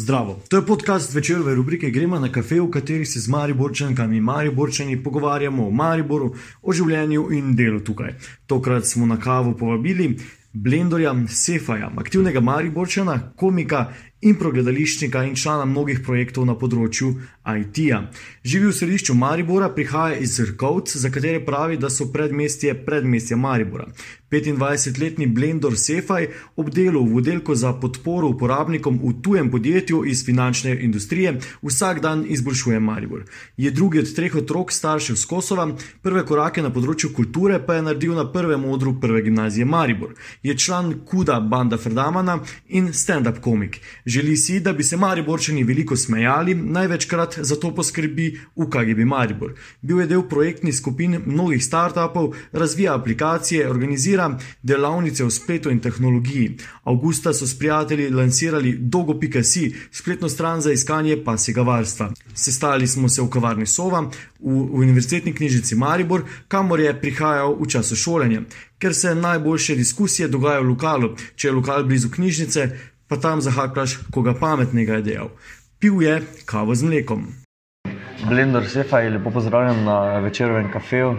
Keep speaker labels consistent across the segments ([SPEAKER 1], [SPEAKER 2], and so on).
[SPEAKER 1] Zdravo. To je podcast večerove rubrike Gremo na kafe, v kateri se z Mariborčankami in Mariborčani pogovarjamo o Mariboru, o življenju in delu tukaj. Tokrat smo na kavo povabili Blendorja Sefaja, aktivnega Mariborčana, komika in progledališčnika in člana mnogih projektov na področju IT-ja. Živi v središču Maribora, prihaja iz Rkovc, za katere pravi, da so predmestje predmestja Maribora. 25-letni Blendor Sefaj ob delu v oddelku za podporo uporabnikom v tujem podjetju iz finančne industrije vsak dan izboljšuje Maribor. Je drugi od treh otrok staršev z Kosova, prve korake na področju kulture pa je naredil na prvem odru prve gimnazije Maribor. Je član Kuda Banda Ferdamana in stand-up komik. Želi si, da bi se Mariborčani veliko smejali, največkrat za to poskrbi UKGB Maribor. Bil je del projektnih skupin mnogih startupov, razvija aplikacije, organizira delavnice v spletu in tehnologiji. Augusta so s prijatelji lansirali Dogo.si, spletno stran za iskanje pasega varstva. Sestali smo se v kavarni Sova, v Univerzitetni knjižnici Maribor, kamor je prihajal v času šolanja. Ker se najboljše diskusije dogajajo v lokalu, če je lokal blizu knjižnice, pa tam zahaklaš, koga pametnega je dejal. Pil je kavo z mlekom.
[SPEAKER 2] Blender Sefa je lepo pozdravljen na večerovem kafeju.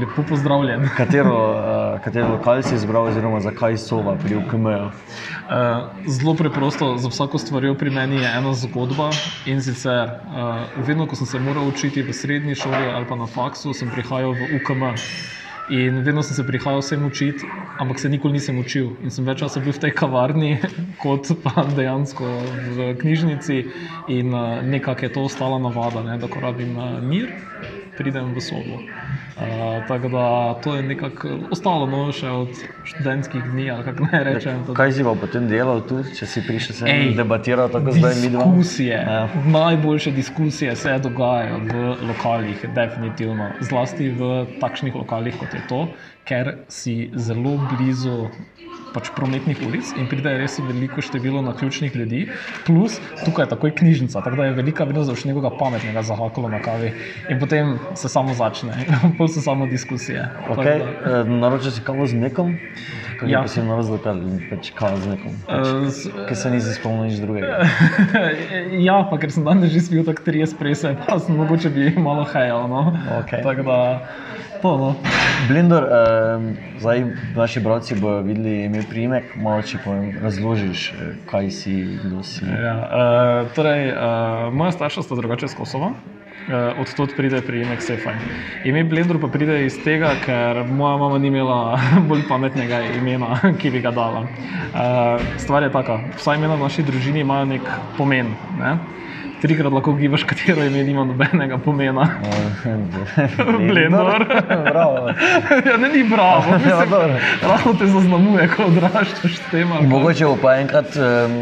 [SPEAKER 3] Lepo pozdravljen.
[SPEAKER 2] Katero, uh, katero lokal si izbral, oziroma zakaj sova pri UKM-ju?
[SPEAKER 3] Uh, zelo preprosto, za vsako stvar pri meni je ena zgodba. In sicer, uh, vedno, ko sem se moral učiti v srednji šoli ali pa na faksu, sem prihajal v UKM. In vedno sem se prihajal sem učiti, ampak se nikoli nisem učil. In sem več časa bil v tej kavarni, kot pa dejansko v knjižnici. In uh, nekako je to ostala navada, ne? da ko rabim uh, mir, pridem v sobo. Uh, tako da to je nekako ostalo no, še od študentskih dni, kako naj rečem.
[SPEAKER 2] Kaj si pa potem delal tu, če si prišel sem in debatiral tako zdaj mi dva?
[SPEAKER 3] Diskusije, ja. najboljše diskusije se dogajajo v lokalih, definitivno. Zlasti v takšnih lokalih, kot je to, ker si zelo blizu pač prometnih ulic in pride res veliko število na ključnih ljudi, plus tukaj je takoj knjižnica, tako da je velika vrednost, da boš nekoga pametnega zahakalo na kavi in potem se samo začne, pol so samo diskusije.
[SPEAKER 2] Okay. Da... E, naročil si kavo z nekom? Kako ja. si navezal, da pač kavo z nekom? Pač, uh, ker se nisi spomnil nič drugega.
[SPEAKER 3] ja, pa ker sem danes že spil tako tri esprese, pa sem mogoče bi malo hajal. No?
[SPEAKER 2] Okay.
[SPEAKER 3] Tako da to. No.
[SPEAKER 2] Blender, uh, zdaj naši bralci bodo videli ime primek, malo če povem, razložiš, kaj si, kdo si.
[SPEAKER 3] Ja, uh, torej, uh, moja starša sta drugače z Kosova. Uh, od tod pride priimek Sefaj. Ime Blender pa pride iz tega, ker moja mama ni imela bolj pametnega imena, ki bi ga dala. Uh, stvar je taka, vsa imena v naši družini imajo nek pomen. Ne? Trikrat lahko gibaš, katero ime nima nobenega pomena. Blender. ja, ne, ni bravo. Pravno ja, te zaznamuje, ko odraščaš s tem.
[SPEAKER 2] Mogoče bo pa enkrat um,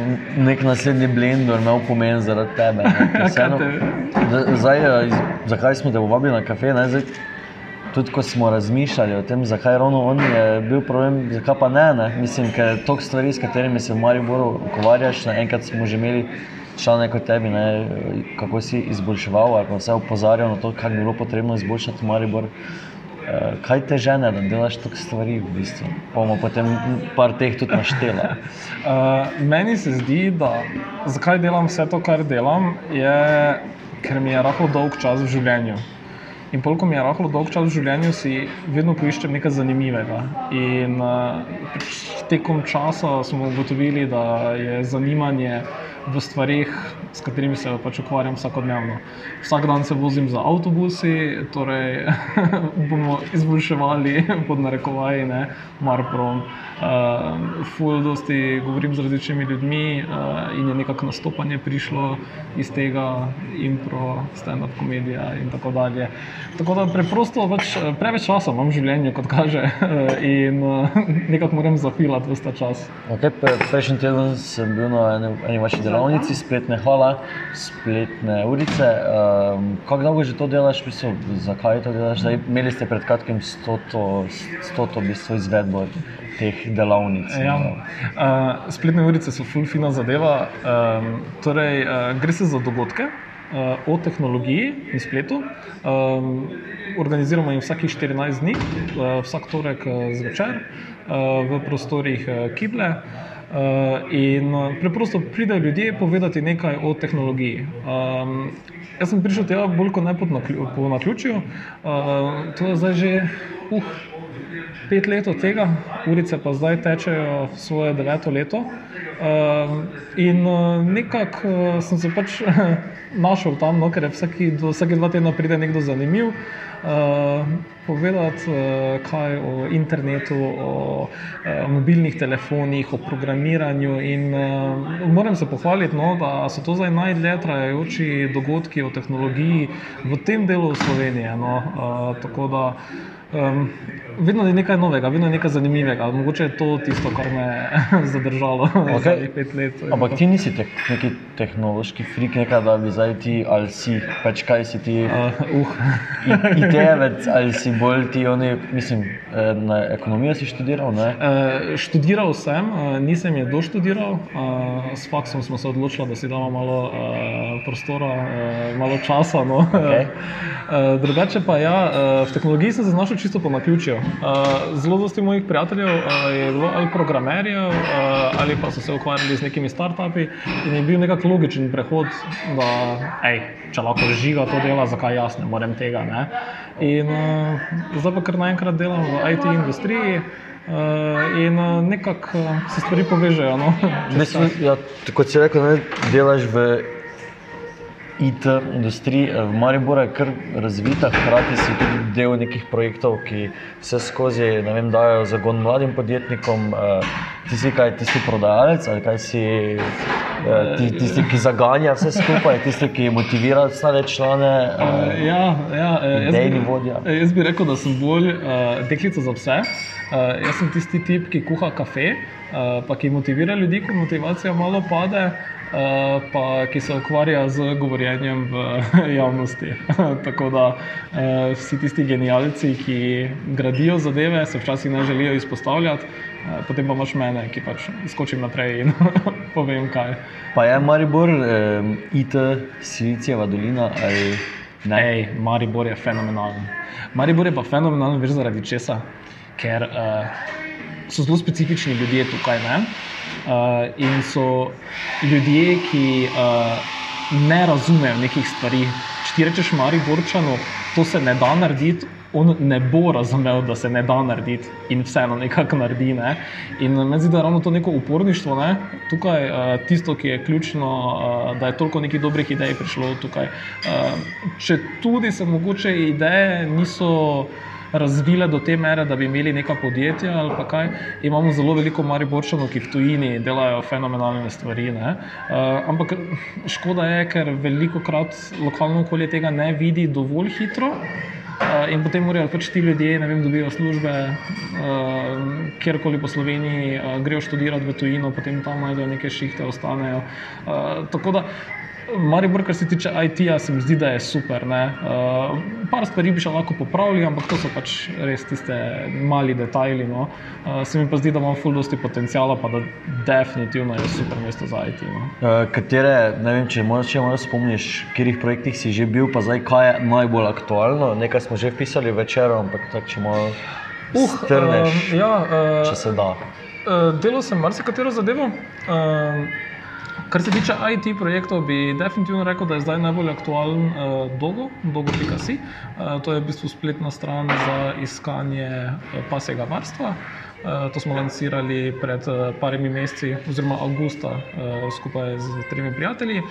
[SPEAKER 2] nek naslednji blender imel pomen zaradi tebe. Vseeno, zdaj, eh, zakaj smo te povabili na kafe? Ne, zdaj, Tudi ko smo razmišljali o tem, zakaj ravno on je bil problem, zakaj pa ne. ne? Mislim, ker toliko stvari, s katerimi se v Mariboru ukvarjaš. Enkrat smo že imeli člane kot tebi, ne, kako si izboljševal ali vse opozarjal na to, kaj bi bilo potrebno izboljšati v Maribor. Eh, kaj te žene, da delaš toliko stvari v bistvu? Bomo potem par teh tudi naštela.
[SPEAKER 3] Uh, meni se zdi, da zakaj delam vse to, kar delam, je, ker mi je rahlo dolg čas v življenju. In koliko mi je rahlo dolg čas v življenju, si vedno poiščem nekaj zanimivega. In uh, tekom časa smo ugotovili, da je zanimanje v stvarih, s katerimi se pač ukvarjam vsakodnevno. Vsak dan se vozim za avtobusi, torej bomo izboljševali pod narekovaji, ne, Marprom. Uh, ful, dosti govorim z različnimi ljudmi uh, in je nekako nastopanje prišlo iz tega, impro, stand-up komedija in tako dalje. Tako da preprosto več, preveč časa imam v življenju, kot kaže, in uh, nekako moram zapilati vse ta čas.
[SPEAKER 2] Okay, Prejšnji teden sem bil na eni vaši delavnici, spletne hvala, spletne ulice. Um, kako dolgo že to delaš, pisal, zakaj to delaš? Zdaj, imeli ste pred kratkim 100 izvedbo teh delavnic.
[SPEAKER 3] Ja. Uh, spletne urice so fulfina zadeva. Um, torej, uh, gre se za dogodke. Uh, o tehnologiji in spletu. Um, organiziramo jih vsakih 14 dni, uh, vsak torek uh, zvečer uh, v prostorih Kible. In preprosto pridejo ljudje povedati nekaj o tehnologiji. Um, jaz sem prišel tega bolj kot ne po naključju. Uh, to je zdaj že uh, pet let od tega, urice pa zdaj tečejo svoje deveto leto. Uh, in uh, nekako uh, sem se pač našel tam, no, ker je vsaki, do, vsake dva tedna pride nekdo zanimiv. Uh, povedati, uh, kaj o internetu, o uh, mobilnih telefonih, o programiranju. In, uh, moram se pohvaliti, no, da so to zdaj najdlje trajajoči dogodki o tehnologiji v tem delu Slovenije. No, uh, tako da Um, vedno je nekaj novega, vedno je nekaj zanimivega. Mogoče je to tisto, kar me je zadržalo okay. za pet let.
[SPEAKER 2] Ampak ti nisi te, neki tehnološki frik, nekaj, da bi zdaj ti ali si, pač kaj si ti. Uh, uh. IT-vec ali si bolj ti, oni, mislim, eh, na ekonomijo si študiral? Uh,
[SPEAKER 3] študiral sem, nisem je doštudiral. Uh, s faksom smo se odločili, da si damo malo uh, prostora, uh, malo časa. No. Okay. Uh, drugače pa ja, uh, v tehnologiji sem se znašel čisto po naključju. Uh, zelo dosti mojih prijateljev uh, je bilo ali programerjev, uh, ali pa so se ukvarjali z nekimi startupi in je bil nekako logičen prehod, da ej, če lahko žiga to dela, zakaj jaz ne morem tega. Ne? In uh, zdaj pa kar naenkrat delam v IT industriji. Uh, in uh, nekako uh, se stvari povežejo. No?
[SPEAKER 2] Mislim, ja, kot si rekel, ne, delaš v IT industriji v Mariboru je kar razvita, hkrati si tudi del nekih projektov, ki vse skozi vem, dajo zagon mladim podjetnikom. Uh, ti si kaj, ti si prodajalec ali kaj si uh, tisti, ki zaganja vse skupaj, tisti, ki motivira ostale člane.
[SPEAKER 3] Ja, ja,
[SPEAKER 2] dejni vodja.
[SPEAKER 3] Jaz bi rekel, da sem bolj deklica za vse. Jaz sem tisti tip, ki kuha kafe, pa ki motivira ljudi, ko motivacija malo pade. Eh, pa ki se ukvarja z govorjenjem v javnosti. Tako da uh, vsi tisti genijalci, ki gradijo zadeve, se včasih ne želijo izpostavljati, uh, potem pa imaš mene, ki pač skočim naprej in povem kaj.
[SPEAKER 2] Pa je Maribor, um, IT, Silicijeva dolina ali
[SPEAKER 3] ne? Ej, Maribor je fenomenalen. Maribor je pa fenomenalen, veš zaradi česa, ker uh, so zelo specifični ljudje tukaj. Ne? Uh, in so ljudje, ki uh, ne razumejo nekih stvari. Če ti rečeš, Mari Borčano, to se ne da narediti. On ne bo razumel, da se ne da narediti, in vseeno nekako naredi. Ne? In meni zdi, da je ravno to neko uporništvo ne? tukaj, uh, tisto, ki je ključno, uh, da je toliko nekih dobrih idej prišlo tukaj. Uh, če tudi se mogoče ideje niso razvile do te mere, da bi imeli neka podjetja ali pa kaj. Imamo zelo veliko mariborčanov, ki v tujini delajo fenomenalne stvari. Uh, ampak škoda je, ker veliko krat lokalno okolje tega ne vidi dovolj hitro. Uh, in potem morajo pač ti ljudje, ne vem, dobijo službe, uh, kjerkoli po Sloveniji, uh, grejo študirati v tujino, potem tam najdejo neke šihte, ostanejo. Uh, tako da Maribor, kar se tiče IT-ja, se mi zdi, da je super. Uh, par stvari bi še lahko popravili, ampak to so pač res tiste mali detajli. No. Uh, se mi pa zdi, da ima ful dosti potencijala, pa da definitivno je super mesto za IT. No.
[SPEAKER 2] Uh, katere, ne vem, če moraš še malo spomniš, katerih projektih si že bil, pa zdaj kaj je najbolj aktualno. Nekaj smo že pisali večer, ampak tako če malo uh, strneš, uh, ja, uh, če se da.
[SPEAKER 3] Uh, delo sem marsikatero zadevo. Uh, Kar se tiče IT projektov, bi definitivno rekel, da je zdaj najbolj aktualen uh, Dogo, Dogo.si. Uh, to je v bistvu spletna stran za iskanje uh, pasega varstva. Uh, to smo lansirali pred uh, parimi meseci, oziroma avgusta, uh, skupaj z tremi prijatelji.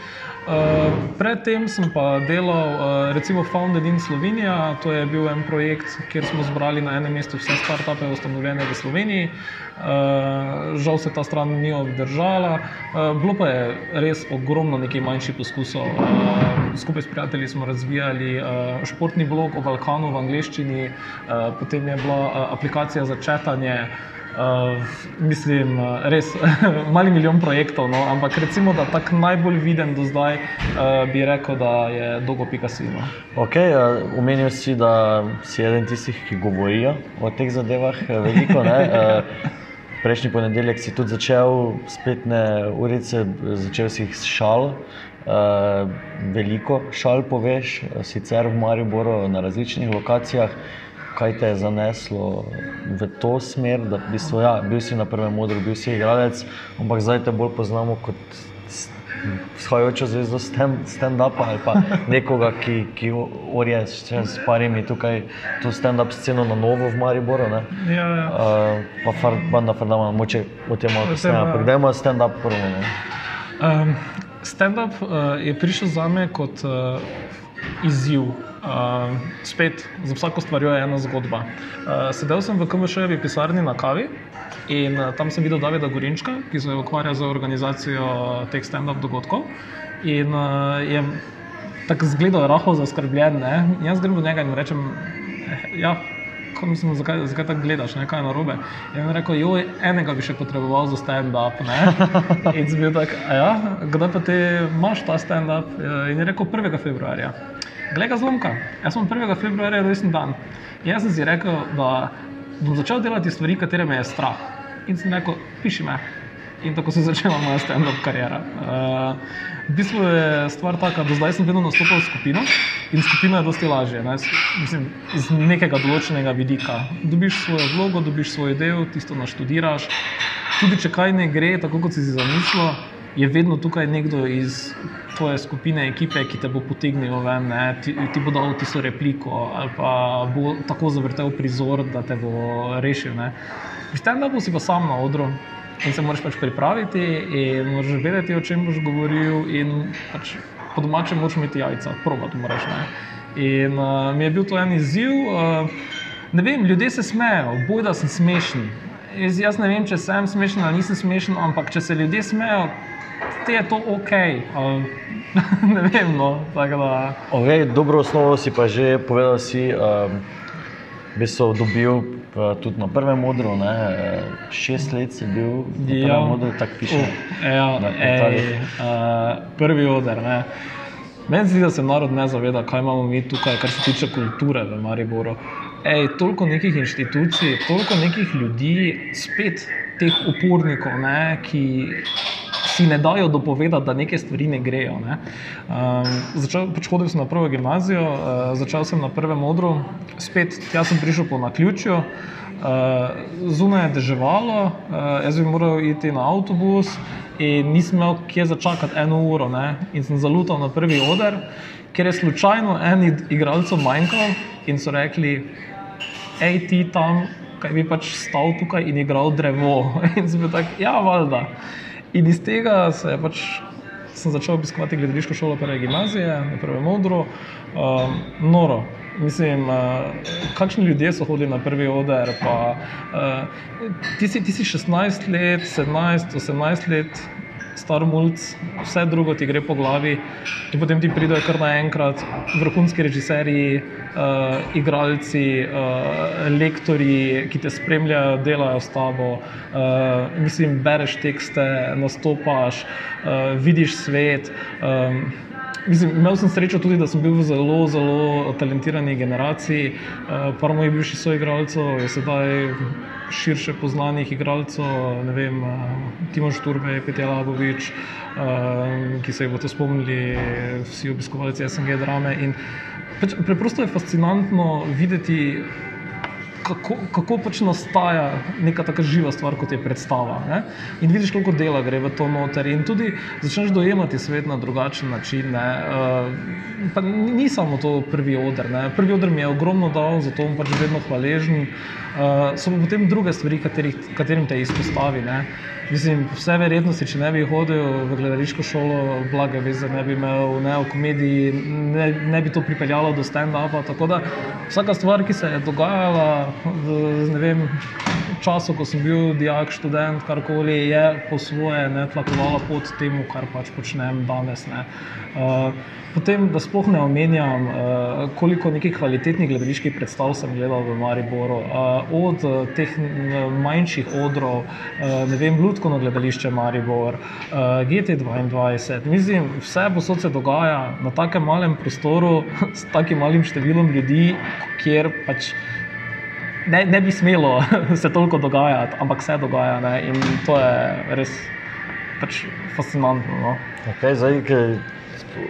[SPEAKER 3] Predtem sem pa delal, recimo, Founded in Slovenija. To je bil en projekt, kjer smo zbrali na enem mestu vse startupe, ustanovljene v Sloveniji. Žal se ta stran ni obdržala. Bilo pa je res ogromno nekaj manjših poskusov. Skupaj s prijatelji smo razvijali športni blog o Balkanu v angleščini, potem je bila aplikacija za četanje. Uh, mislim, uh, res mali milijon projektov, no? ampak recimo, da tak najbolj viden do zdaj uh, bi rekel, da je svina.
[SPEAKER 2] Okay, uh, umenil si, da si eden tistih, ki govorijo o teh zadevah veliko. Uh, prejšnji ponedeljek si tudi začel spletne urice, začel si jih s šal. Uh, veliko šal poveš, sicer v Mariboru na različnih lokacijah. Kaj te je zaneslo v to smer, da v bistvu, ja, bil si na prvem modru, bil si igralec, ampak zdaj te bolj poznamo kot vzhajajočo zvezdo stand- stand-upa ali pa nekoga, ki, ki orje še s parimi tukaj to stand-up sceno na novo v Mariboru. Ne?
[SPEAKER 3] Ja, ja.
[SPEAKER 2] Uh, pa far, banda Ferdama, moče o tem malo kasneje,
[SPEAKER 3] ja.
[SPEAKER 2] ampak dajmo stand-up prvo. Ne?
[SPEAKER 3] Um, Stand-up uh, je prišel za me kot uh, izziv. Uh, spet, za vsako stvar je ena zgodba. Uh, sedel sem v KMŠ-jevi pisarni na kavi in uh, tam sem videl Davida Gorinčka, ki se ukvarja z organizacijo teh stand-up dogodkov. In uh, je tako zgledal rahlo zaskrbljen. Ne? Jaz grem do njega in rečem, "Eh, ja, ko mislim, zakaj, zakaj tako gledaš, ne? kaj je narobe. In je rekel, joj, enega bi še potreboval za stand-up. ne." In sem bil tak, "A ja, kdaj pa ti imaš ta stand-up? In je rekel 1. februarja. Glej ga zlomka, jaz sem 1. februarja rojsten dan. In jaz sem si rekel, da bom začel delati stvari, katere me je strah. In sem rekel, piši me. In tako se je začela moja stand-up kariera. Uh, v bistvu je stvar taka, da zdaj sem vedno nastopal s skupino in skupina je dosti lažje. Ne? Mislim, iz nekega določenega vidika. Dobiš svojo vlogo, dobiš svoj del, tisto naštudiraš. Tudi če kaj ne gre tako, kot si si zamislil, je vedno tukaj nekdo iz tvoje skupine, ekipe, ki te bo potegnil ven, ne? ti, ti bo dal tisto repliko ali pa bo tako zavrtel prizor, da te bo rešil. Ne? V stand-upu si pa sam na odru in se moraš pač pripraviti in moraš vedeti, o čem boš govoril. In pač po domačem moraš imeti jajca, probati moraš. Ne? In uh, mi je bil to en izziv. Uh, ne vem, ljudje se smejejo, boj da sem smešen. Jaz, jaz ne vem, če sem smešen ali nisem smešen, ampak če se ljudje smejejo, te je to ok. Uh, ne vem, no, tako da.
[SPEAKER 2] Okay, dobro osnovo si pa že povedal, si um, v bistvu dobil uh, tudi na prvem modru. Ne? eh, Šest let si bil na prvem
[SPEAKER 3] Ja.
[SPEAKER 2] modru, tako piše.
[SPEAKER 3] Uh, ja, ej, uh, prvi oder. Ne. Meni zdi, da se narod ne zaveda, kaj imamo mi tukaj, kar se tiče kulture v Mariboru. Ej, toliko nekih inštitucij, toliko nekih ljudi, spet teh upornikov, ne, ki si ne dajo dopovedati, da neke stvari ne grejo. Ne. Um, začel, pač hodil sem na prvo gimnazijo, uh, začel sem na prvem odru, spet tja sem prišel po naključju. Uh, zunaj je deževalo, uh, jaz bi moral iti na avtobus in nisem imel kje začakati eno uro. Ne? In sem zalutal na prvi oder, ker je slučajno en igralcev manjkal in so rekli, hej ti tam, kaj bi pač stal tukaj in igral drevo. In sem bil tak, ja, valjda. In iz tega se je pač. Sem začel obiskovati gledališko šolo prve gimnazije, na prvem odru. Um, noro, mislim, uh, kakšni ljudje so hodili na prvi oder. Pa, uh, ti, si, ti si 16 let, 17, 18 let, star mulj, vse drugo ti gre po glavi, in potem ti pridejo kar naenkrat vrhunski režiserji, uh, igralci, uh, lektori, ki te spremljajo, delajo s tabo. Uh, mislim, bereš tekste, nastopaš, uh, vidiš svet. Um, Mislim, imel sem srečo tudi, da sem bil v zelo, zelo talentirani generaciji. Uh, par mojih bivših soigralcev je sedaj širše poznanih igralcev, ne vem, uh, Timoš Turbe, Petja Labovič, uh, ki se jih boste spomnili, vsi obiskovalci SNG drame. In pač preprosto je fascinantno videti kako, kako pač nastaja neka tako živa stvar, kot je predstava. Ne? In vidiš, koliko dela gre v to noter, in tudi začneš dojemati svet na drugačen način. Ne? Uh, pa ni, ni samo to prvi oder. Ne? Prvi oder mi je ogromno dal, zato bom pač vedno hvaležen. Uh, so pa potem druge stvari, katerih, katerim te izpostavi. Ne? Mislim, vse verjetnosti, če ne bi hodil v gledališko šolo, blage veze ne bi imel, ne v komediji, ne, ne bi to pripeljalo do stand-upa. Tako da vsaka stvar, ki se je dogajala v vem, času, ko sem bil dijak, študent, karkoli, je po svoje ne tlakovala pot temu, kar pač počnem danes. Ne. Uh, Potem, da sploh ne omenjam, uh, koliko nekih kvalitetnih gledaliških predstav sem gledal v Mariboru. Uh, od uh, teh manjših odrov, uh, ne vem, Ljudsko gledališče Maribor, uh, GT2. Mislim, vse posod se dogaja na takem malem prostoru, s takim malim številom ljudi, kjer pač. Ne, ne bi smelo se toliko dogajati, ampak se dogaja ne? in to je res pač fascinantno. No?
[SPEAKER 2] Okay, zdaj,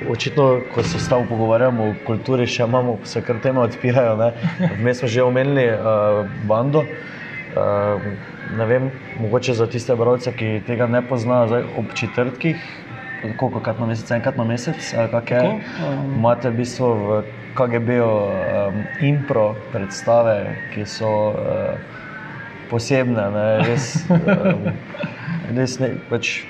[SPEAKER 2] očitno, ko se s tabo pogovarjamo o kulturi, še imamo, se kar teme odpirajo. Vmes smo že omenili uh, bando. Uh, ne vem, mogoče za tiste bralce, ki tega ne poznajo, zdaj ob četrtkih, koliko krat na mesec, enkrat na mesec, ali kak je,
[SPEAKER 3] um.
[SPEAKER 2] imate v bistvu v KGB-ju um, impro predstave, ki so uh, posebne, ne, res, um, res ne, pač,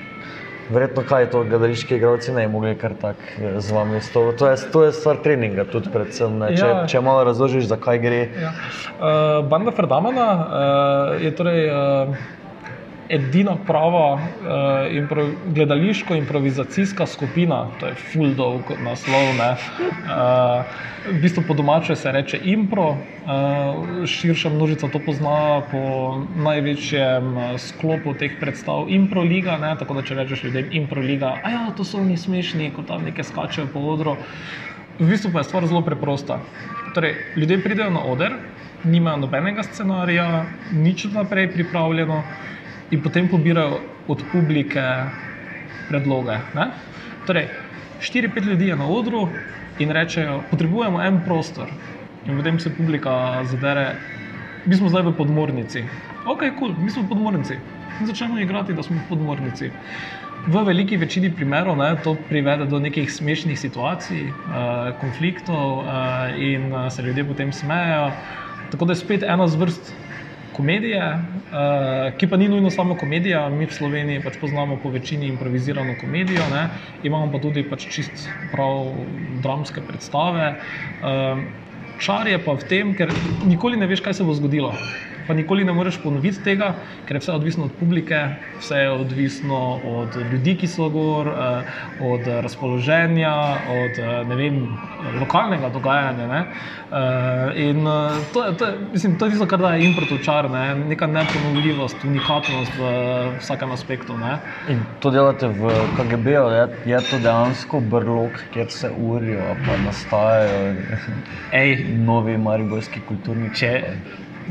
[SPEAKER 2] verjetno kaj to gledališki igralci ne bi mogli kar tako eh, z vami. To, to, je, to je stvar treninga tudi predvsem, ne, če,
[SPEAKER 3] Ja.
[SPEAKER 2] če malo razložiš, zakaj gre.
[SPEAKER 3] Ja. Uh, Banda Ferdamana uh, je torej uh, edina prava uh, impro, gledališko improvizacijska skupina, to je full dolg naslov. ne. Uh, v bistvu po domače se reče impro, uh, širša množica to pozna po največjem sklopu teh predstav Impro Liga, ne, tako da če rečeš ljudem Impro Liga, a ja, to so oni smešni, ko tam nekaj skačejo po odru. V bistvu pa je stvar zelo preprosta. Torej, ljudje pridejo na oder, nimajo nobenega scenarija, nič vnaprej pripravljeno, in potem pobirajo od publike predloge. Ne? Torej, 4-5 ljudi je na odru in rečejo, potrebujemo en prostor. In potem se publika zadere, mi smo zdaj v podmornici. Ok, kul, cool, mi smo v podmornici. In začnemo igrati, da smo v podmornici. V veliki večini primerov ne, to privede do nekih smešnih situacij, uh, konfliktov uh, in uh, se ljudje potem smejejo. Tako da je spet ena zvrst komedije, uh, ki pa ni nujno samo komedija. Mi v Sloveniji pač poznamo po večini improvizirano komedijo, ne, imamo pa tudi pač čist prav dramske predstave. Uh, čar je pa v tem, ker nikoli ne veš, kaj se bo zgodilo. Pa nikoli ne moreš ponoviti tega, ker je vse odvisno od publike, vse je odvisno od ljudi, ki so gor, eh, od razpoloženja, od eh, vem, lokalnega dogajanja. Ne? Eh, In to to mislim, to je tisto, kar daje improtu čar, ne? neka neponovljivost, unikatnost v vsakem aspektu. Ne?
[SPEAKER 2] In to delate v KGB-ju, je, je to dejansko brlog, kjer se urijo, pa nastajajo
[SPEAKER 3] Ej,
[SPEAKER 2] novi mariborski kulturni
[SPEAKER 3] če,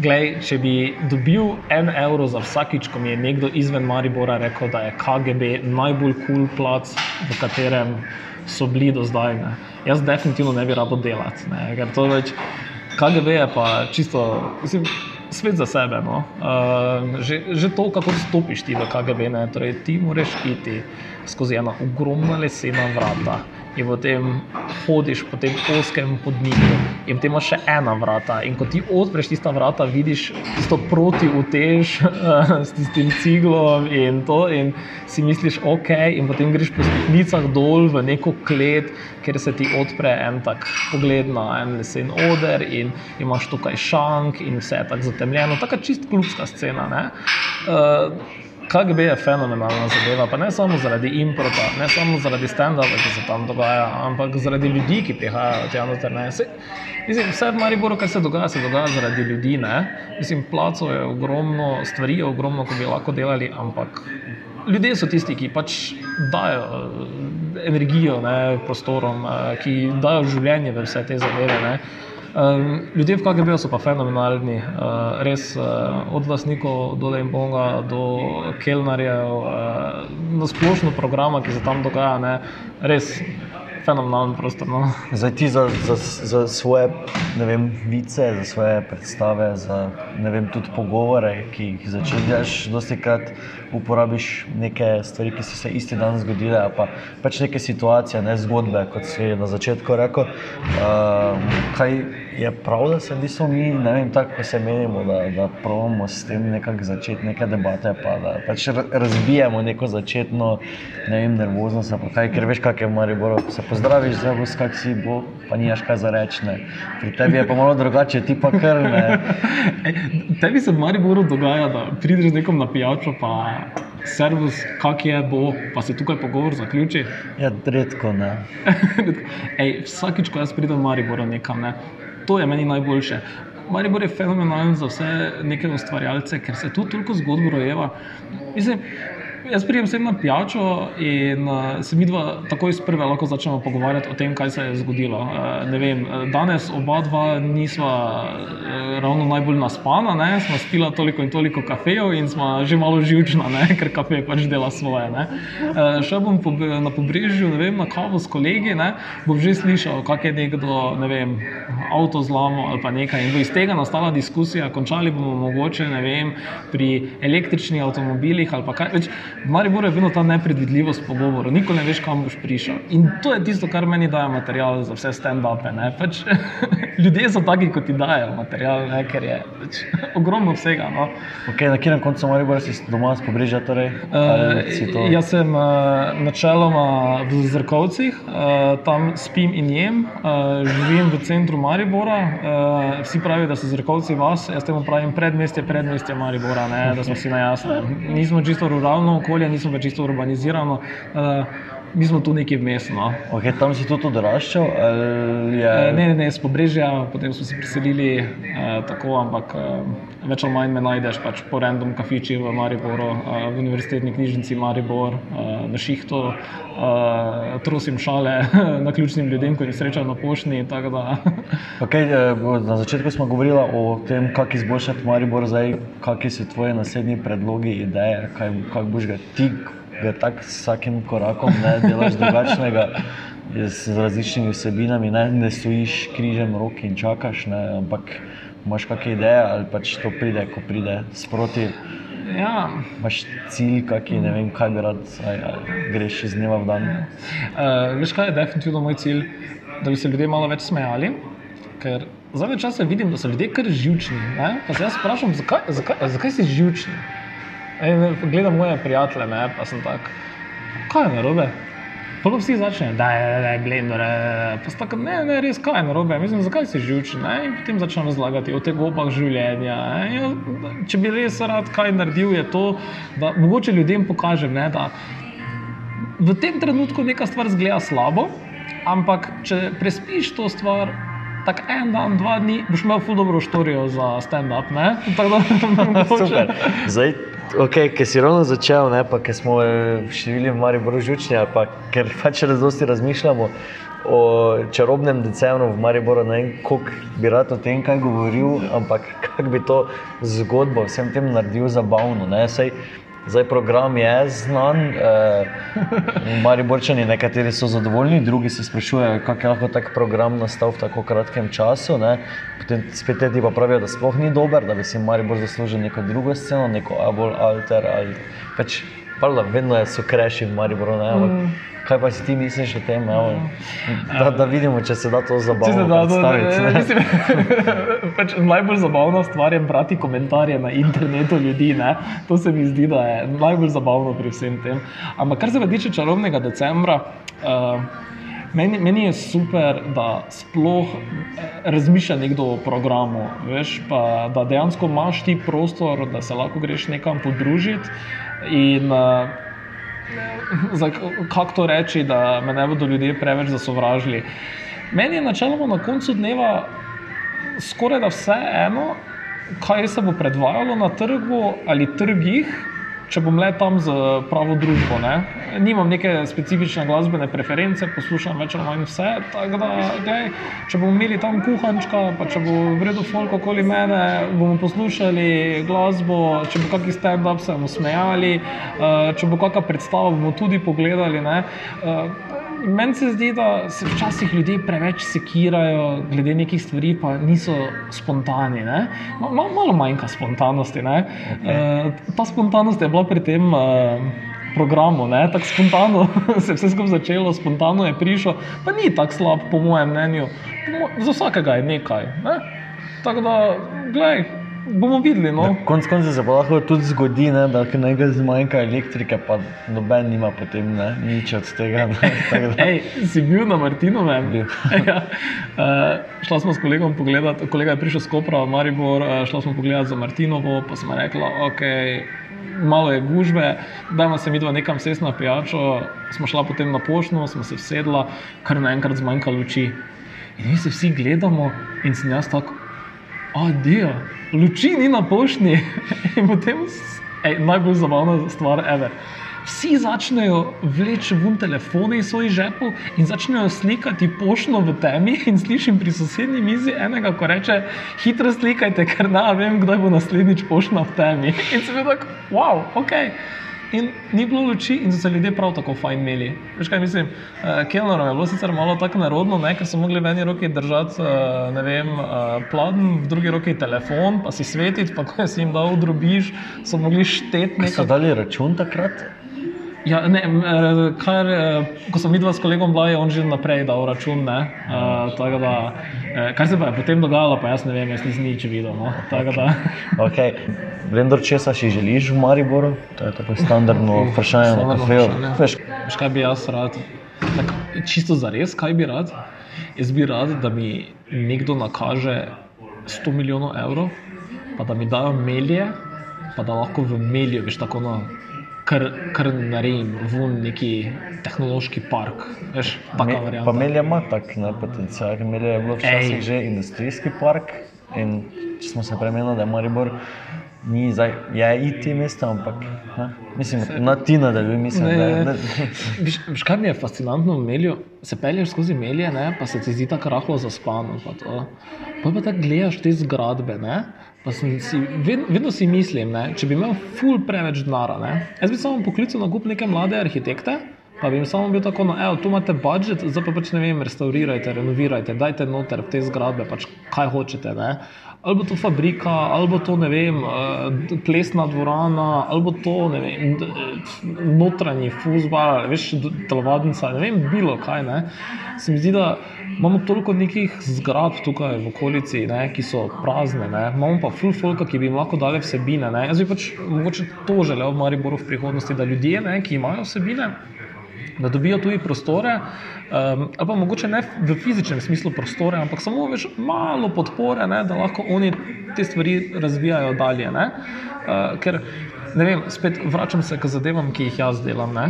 [SPEAKER 3] glej, če bi dobil en evro za vsakič, ko mi je nekdo izven Maribora rekel, da je KGB najbolj kul cool plac, v katerem so bili do zdaj, ne. jaz definitivno ne bi rabo delati. Ne, ker to več, KGB je pa čisto, mislim, svet za sebe. No. Uh, že, že to, kako stopiš ti v KGB, ne, torej ti moraš iti skozi ena ogromna lesena vrata. In potem hodiš po tem oskem hodniku, in potem imaš še ena vrata. In ko ti odpreš tista vrata, vidiš tisto proti utež s tistim ciglom in to, in si misliš, ok, in potem greš po stopnicah dol v neko klet, kjer se ti odpre en tak pogled na en lesen oder, in imaš tukaj šank, in vse je tako zatemljeno, tako čist klubska scena. Uh, KGB je fenomenalna zadeva, pa ne samo zaradi improta, ne samo zaradi stand-upa, ki se tam dogaja, ampak zaradi ljudi, ki prihajajo tja noter. ne. Saj, Mislim, vse v Mariboru, kar se dogaja, se dogaja zaradi ljudi. Ne? Mislim, placov je ogromno, stvari je ogromno, ko bi lahko delali, ampak ljudje so tisti, ki pač dajo eh, energijo ne, prostorom, eh, ki dajo življenje v vse te zadeve. Ne? Ljudje v KGB so pa fenomenalni, uh, res uh, od vlastnikov do Dejmonga do Kelnarjev, uh, na splošno programa, ki se tam dogaja, ne, res fenomenalen prostor. No.
[SPEAKER 2] Zdaj ti za, za, za svoje vice, za svoje predstave, za vem, tudi pogovore, ki jih začenjaš, dosti krat uporabiš neke stvari, ki so se isti dan zgodile, pa pač neke situacije, ne zgodbe, kot si na začetku rekel. Uh, je prav, da se nismo mi, ne vem, tako ko se menimo, da, da pravimo s tem nekako začeti neke debate, pa da pač ra- razbijemo neko začetno, ne vem, nervoznost, pa kaj, ker veš, kak je v Mariboru, se pozdraviš, zdaj boš kak si, bo, pa nimaš kaj za reči, ne. Pri tebi je pa malo drugače, ti pa kar ne.
[SPEAKER 3] Ej, tebi se v Mariboru dogaja, da prideš nekom na pijačo, pa servis, kak je, bo, pa se tukaj pogovor zaključi.
[SPEAKER 2] Ja, redko ne.
[SPEAKER 3] Ej, vsakič, ko jaz pridem v Maribor nekam, ne, to je meni najboljše. Maribor je fenomenalen za vse neke ustvarjalce, ker se tu toliko zgodb rojeva. Mislim, jaz prijem sem na pijačo in uh, se mi dva takoj iz prve lahko začnemo pogovarjati o tem, kaj se je zgodilo. Uh, ne vem, danes oba dva nisva uh, ravno najbolj naspana, ne? smo spila toliko in toliko kafejev in smo že malo živčna, ne? ker kafe pač dela svoje. Uh, še bom po, na pobrežju, ne vem, na kavu s kolegi, ne? bom že slišal, kak je nekdo, ne vem, avto zlamo ali pa nekaj. In bo iz tega nastala diskusija, končali bomo mogoče, ne vem, pri električnih avtomobilih ali pa kaj. Več, v Mariboru je vedno ta nepredvidljivost pogovorov, nikoli ne veš, kam boš prišel. In to je tisto, kar meni daje material za vse stand-upe. Pač, ljudje so taki, kot ti dajo material, ne? ker je pač, ogromno vsega. No?
[SPEAKER 2] Okay, na katerem koncu Maribora si doma s pobrežja? Torej?
[SPEAKER 3] Uh, jaz sem uh, načeloma v Zrkovcih, uh, tam spim in jem, uh, živim v centru Maribora. Uh, vsi pravijo, da so Zrkovci vas, jaz temu pravim predmestje, predmestje Maribora, ne? da smo si na jasnem. Nismo čisto ruralno okolje, nismo pa čisto urbanizirano. Uh, Mi smo tu neki vmes. No.
[SPEAKER 2] Okay, tam si tudi odraščal? Je...
[SPEAKER 3] E, ne, ne, ne, s pobrežja, potem smo se priselili eh, tako, ampak eh, več ali manj me najdeš pač po random kafiči v Mariboru, eh, v univerzitetni knjižnici Maribor, eh, na šihtu, eh, trosim šale na ključnim ljudem, ko jih srečam na pošti.
[SPEAKER 2] okay, na začetku smo govorili o tem, kako izboljšati Maribor, zdaj kakšni so tvoji naslednji predlogi, ideje, kaj, kaj boš ga ti ga tako s vsakim korakom ne delaš drugačnega, z različnimi vsebinami, ne, ne stojiš križem rok in čakaš, ne, ampak imaš kakšne ideje ali pač to pride, ko pride sproti.
[SPEAKER 3] Ja.
[SPEAKER 2] Imaš cilj, kaki, ne vem, kaj bi rad, aj, aj, greš iz dneva v dan.
[SPEAKER 3] Uh, veš, kaj je definitivno moj cilj? Da bi se ljudje malo več smejali. Ker zadnje čase vidim, da so ljudje kar živčni. Pa se jaz vprašam, zakaj, zakaj, zakaj si živčni? Gledam moje prijatelje, ne, pa sem tak, kaj je narobe. Pa vsi začnejo, da je, da je blender, pa sta tako, ne, ne, res kaj je narobe, mislim, zakaj si živčen, ne, in potem začnem razlagati o teh gobah življenja. Ne, ja, če bi res rad kaj naredil, je to, da mogoče ljudem pokažem, ne, da v tem trenutku neka stvar zgleda slabo, ampak če prespiš to stvar, tako en dan, dva dni, boš imel ful dobro štorijo za stand-up, tako da,
[SPEAKER 2] Super. Zdaj, Okay, ker si ravno začel, ne, pa ker smo šivili v Mariboru žučni, pa ker pač razdosti razmišljamo o čarobnem decembru v Mariboru, ne vem, koliko bi rad o tem kaj govoril, ampak kako bi to zgodbo vsem tem naredil zabavno. Ne, sej, Zdaj program je znan, eh, mari borčani, nekateri so zadovoljni, drugi se sprašujejo, kako je lahko tak program nastal v tako kratkem času. Ne. Potem spet ti pa pravijo, da sploh ni dober, da bi si mari bolj zaslužil neko drugo sceno, neko abol alter ali pač, pardon, vedno so kreši v Mariboru. Mm. Kaj pa si ti misliš o tem, evo, da, da vidimo, če se da to zabavno
[SPEAKER 3] predstaviti? pač najbolj zabavna stvar je brati komentarje na internetu ljudi. Ne? To se mi zdi, da je najbolj zabavno pri vsem tem. Ampak kar se tiče čarovnega decembra. Uh, Meni, meni je super, da sploh razmišlja nekdo o programu, veš, pa, da dejansko imaš ti prostor, da se lahko greš nekam podružiti. In, uh, kako to reči, da me ne bodo ljudje preveč zasovražili. Meni je načeloma na koncu dneva skoraj da vse eno, kaj se bo predvajalo na trgu ali trgih, če bom le tam z pravo družbo. Ne? Nimam neke specifične glasbene preference, poslušam več ali manj vse. Da, gledaj, če bomo imeli tam kuhančka, pa če bo vredno folk okoli mene, bomo poslušali glasbo, če bo kakšen stand-up, se bomo smejali, uh, če bo kakšna predstava, bomo tudi pogledali. Uh, Meni se zdi, da se včasih ljudje preveč sekirajo glede nekih stvari, pa niso spontani. Mal, malo manjka spontanosti. Okay. Uh, ta spontanost je bila pri tem. Uh, Programu, tako spontano se je vse skupaj začelo, spontano je prišlo, pa ni tako slab, po mojem mnenju. Za vsakega je nekaj. Ne? Tako da, gledaj, bomo videli. No.
[SPEAKER 2] Konec koncev se lahko tudi zgodi, ne, da nekaj zmanjka elektrike, pa noben ima potem ne, nič od tega.
[SPEAKER 3] Ne, Ej, si bil na Martinovem? ja. uh, šla smo s kolegom pogledat, kolega je prišel s Kopra v Maribor, uh, šla smo pogledat za Martinovo, pa smo rekli, ok. Malo je gužve, da ima se mi dva nekam sesti na pijačo, smo šla potem na pošto, smo se sedla, kar naenkrat zmanjka luči. In mi se vsi gledamo, in sem jaz tako, adijo, luči ni na pošti. In potem je najbolj zabavna stvar, ever. vsi začnejo vleči ven telefone iz svojih žepov in začnejo slikati pošto v temi. In slišim pri sosednji mizi enega, ko reče: hitro slikajte, ker ne vem, kdaj bo naslednjič pošto v temi. In se mi je tako, wow, ok. In ni bilo luči, in so se ljudje prav tako fajn imeli. Veš kaj mislim? Uh, Kelnerom je bilo sicer malo tako nerodno, ne? ker so mogli v eni roki držati uh, vem, uh, pladen, v drugi roki telefon, pa si svetiti, pa ko si jim dal drobiž, so mogli šteti
[SPEAKER 2] So
[SPEAKER 3] nekaj.
[SPEAKER 2] dali račun takrat?
[SPEAKER 3] Ja, ne, eh, kar, eh, ko sem videl s kolegom, bila je on že naprej dal račun. Ne, uh, da, kar se pa je potem dogajalo, pa jaz ne vem, jaz nisem nič videl. No,
[SPEAKER 2] Okay. Blender, česa si želiš v Mariboru? To je tako standardno vprašanje na
[SPEAKER 3] Standardno
[SPEAKER 2] kafeju.
[SPEAKER 3] vprašanje.
[SPEAKER 2] Veš,
[SPEAKER 3] Veš, kaj bi jaz rad? Tak, čisto za res, kaj bi rad? Jaz bi rad, da mi nekdo nakaže 100 milijonov evrov, pa da mi dajo melje, pa da lahko v melju, veš, tako na. Kar, kar naredim, vun neki tehnološki park, veš,
[SPEAKER 2] me, pa Melja ima tak ne, potencial, ker Melja je bilo včasih
[SPEAKER 3] Ej.
[SPEAKER 2] že industrijski park in če smo se premenili, da je Maribor ni zdaj, je IT mesto, ampak ne, mislim, na ti nadaljuj, mislim,
[SPEAKER 3] Ne, ne.
[SPEAKER 2] Ne,
[SPEAKER 3] Veš, veš, kaj mi je fascinantno v Melju? Se pelješ skozi Melje, ne, pa se ti zdi tako rahlo zaspano. Pa to. Pol pa tako gledaš te zgradbe. Ne, pa sem si, vedno, vedno si mislim, ne, če bi imel ful preveč denara, jaz bi samo poklical na kup neke mlade arhitekte. Pa bi jim samo bil tako, no, evo, tu imate budžet, zdaj pa pač ne vem, restaurirajte, renovirajte, dajte noter v te zgradbe, pač kaj hočete. Ne? Ali bo to fabrika, ali bo to ne vem, eh, plesna dvorana, ali bo to ne vem, eh, notranji fuzbal, veš, telovadnica, ne vem, bilo kaj. Ne? Se mi zdi, da imamo toliko nekih zgradb tukaj v okolici, ne, ki so prazne, ne? imamo pa full folka, ki bi jim lahko dali vsebine. Ne? Jaz bi pač mogoče to želel v Mariboru v prihodnosti, da ljudje, ne, ki imajo vsebine, da dobijo tudi prostore, um, ali pa mogoče ne v fizičnem smislu prostore, ampak samo veš, malo podpore, ne, da lahko oni te stvari razvijajo dalje. Ne. Uh, ker, ne vem, spet vračam se k zadevam, ki jih jaz delam. Ne.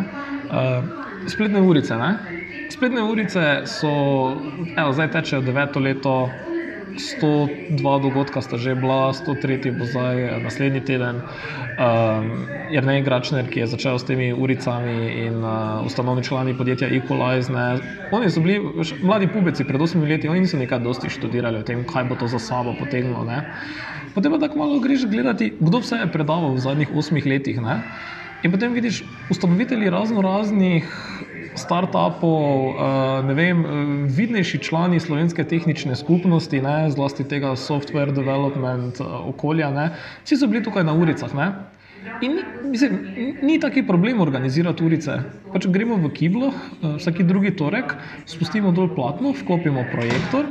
[SPEAKER 3] Uh, spletne urice. Ne. Spletne urice so, evo, zdaj tečejo deveto leto. 102 dogodka sta že bila, 103 bo zdaj eh, naslednji teden. Um, Jrnej Gračner, ki je začel s temi uricami in uh, ustanovni člani podjetja Equalize. Ne. Oni so bili veš, mladi pubeci pred 8 leti, oni niso nekaj dosti študirali o tem, kaj bo to za sabo potegnilo. Ne. Potem pa tako malo greš gledati, kdo vse je predaval v zadnjih 8 letih. Ne. In potem vidiš ustanovitelji razno raznih startupov, eh, ne vem, eh, vidnejši člani slovenske tehnične skupnosti, ne, zlasti tega software development eh, okolja, ne, vsi so bili tukaj na uricah. Ne. In mislim, ni taki problem organizirati urice. Pač gremo v kiblo, vsaki drugi torek, spustimo dol platno, vklopimo projektor,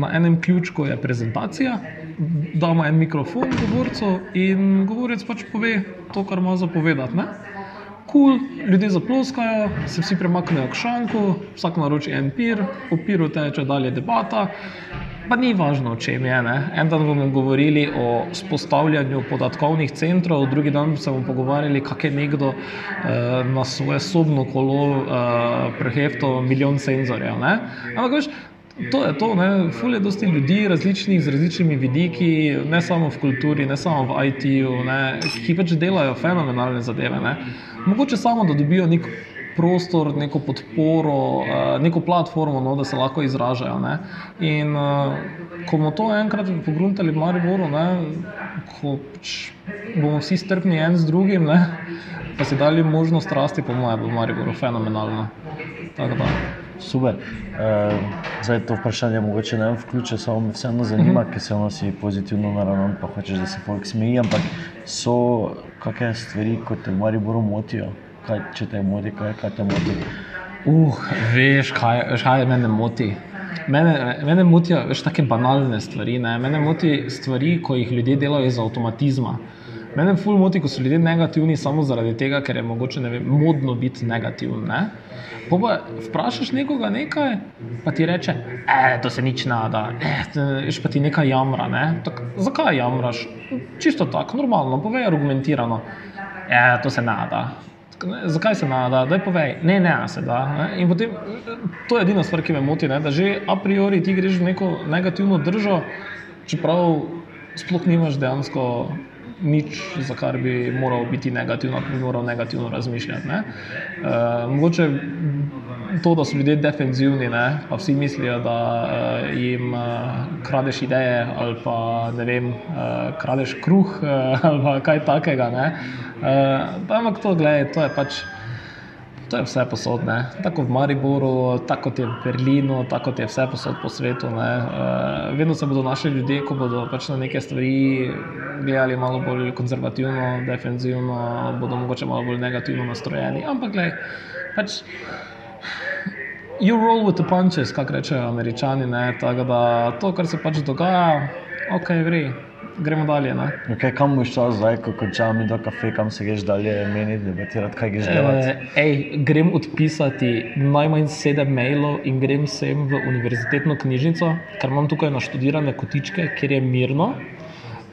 [SPEAKER 3] na enem ključku je prezentacija, damo en mikrofon govorcu in govorec pač pove to, kar ima zapovedati. Ne? Kul, cool, ljudje zaploskajo, se vsi premaknejo k šanku, vsak naroči en pir, v piru teče dalje debata. Pa ni važno, o čem je. Ne? En dan bomo govorili o vzpostavljanju podatkovnih centrov, drugi dan se bomo pogovarjali, kako je nekdo eh, na svoje sobno kolo eh, preheftal milijon senzorjev. ne. Ampak veš, To je to, ne? ful je dosti ljudi, različnih z različnimi vidiki, ne samo v kulturi, ne samo v IT-ju, ki pač delajo fenomenalne zadeve. Ne? Mogoče samo, da dobijo nek prostor, neko podporo, eh, neko platformo, no, da se lahko izražajo. Ne? In eh, ko bomo to enkrat pogruntali v Mariboru, ne? ko pač bomo vsi strpni en z drugim, ne? pa si dali možnost rasti, po mojem, v Mariboru fenomenalno. Tako da.
[SPEAKER 2] Super. Uh, zdaj to vprašanje mogoče ne vključuje, samo me vseeno zanima, ker se ono si pozitivno naravnan, pa hočeš, da se folk smeji, ampak so kakšne stvari, ko te v Mariboru motijo? Kaj, če te moti, kaj, kaj te moti?
[SPEAKER 3] Uh, veš, kaj, veš, kaj mene moti. Mene, mene motijo take banalne stvari. Ne? Mene moti stvari, ko jih ljudje delajo iz avtomatizma. Mene ful moti, ko so ljudje negativni samo zaradi tega, ker je mogoče ne vem, modno biti negativen. Ne? Po pa vprašaš nekoga nekaj, pa ti reče, da to se nič nada, veš pa ti nekaj jamra. Ne? Tak, zakaj jamraš? Čisto tako, normalno, povej argumentirano. E, to se nada. Ne, zakaj se nada, da je povej, ne, ne, se da. Ne? In potem, to je edina stvar, ki me moti, ne? da že a priori ti greš v neko negativno držo, čeprav sploh nimaš dejansko nič, za kar bi moral biti negativno, bi moral negativno razmišljati. Ne? Uh, mogoče to, da so ljudje defenzivni, ne? pa vsi mislijo, da uh, jim uh, kradeš ideje ali pa ne vem, uh, kradeš kruh uh, ali kaj takega. Uh, ampak to, gledaj, to je pač. To je vse posodne, tako v Mariboru, tako je v Berlinu, tako je vse posod po svetu. Uh, vedno se bodo našli ljudje, ko bodo pač na neke stvari gledali malo bolj konzervativno, defenzivno, bodo mogoče malo bolj negativno nastrojeni. Ampak, gledaj, pač. You roll with the punches, kako rečejo američani. Tako da to, kar se pač dogaja, ok, vri gremo dalje.
[SPEAKER 2] Okay, kam boš šel zdaj, ko končam mi do kafe, kam se greš dalje, meni debatirati, kaj greš delati?
[SPEAKER 3] E, grem odpisati najmanj sedem mailov in grem sem v univerzitetno knjižnico, ker imam tukaj naštudirane kotičke, kjer je mirno.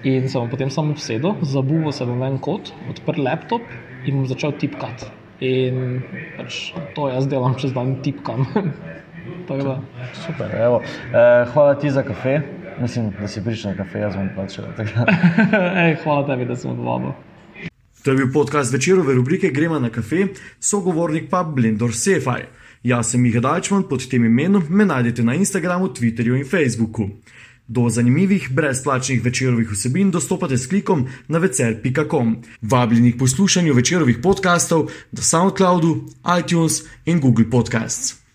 [SPEAKER 3] In se bom potem samo usedel, zabuval se v en kot, odprl laptop in bom začel tipkati. In pač to jaz delam čez dan, tipkam.
[SPEAKER 2] Super, evo. E, hvala ti za kafe. Mislim, da si prišel na kafe, jaz bom plačal.
[SPEAKER 3] hvala tebi, da sem odvabil.
[SPEAKER 1] To je bil podcast večerove rubrike Gremo na kafe, sogovornik pa Blendor Sefaj. Jaz sem Miha Dajčman, pod tem imenom me najdete na Instagramu, Twitterju in Facebooku. Do zanimivih brezplačnih večerovih vsebin dostopate s klikom na vecer.com. Vabljeni k poslušanju večerovih podkastov na SoundCloudu, iTunes in Google Podcasts.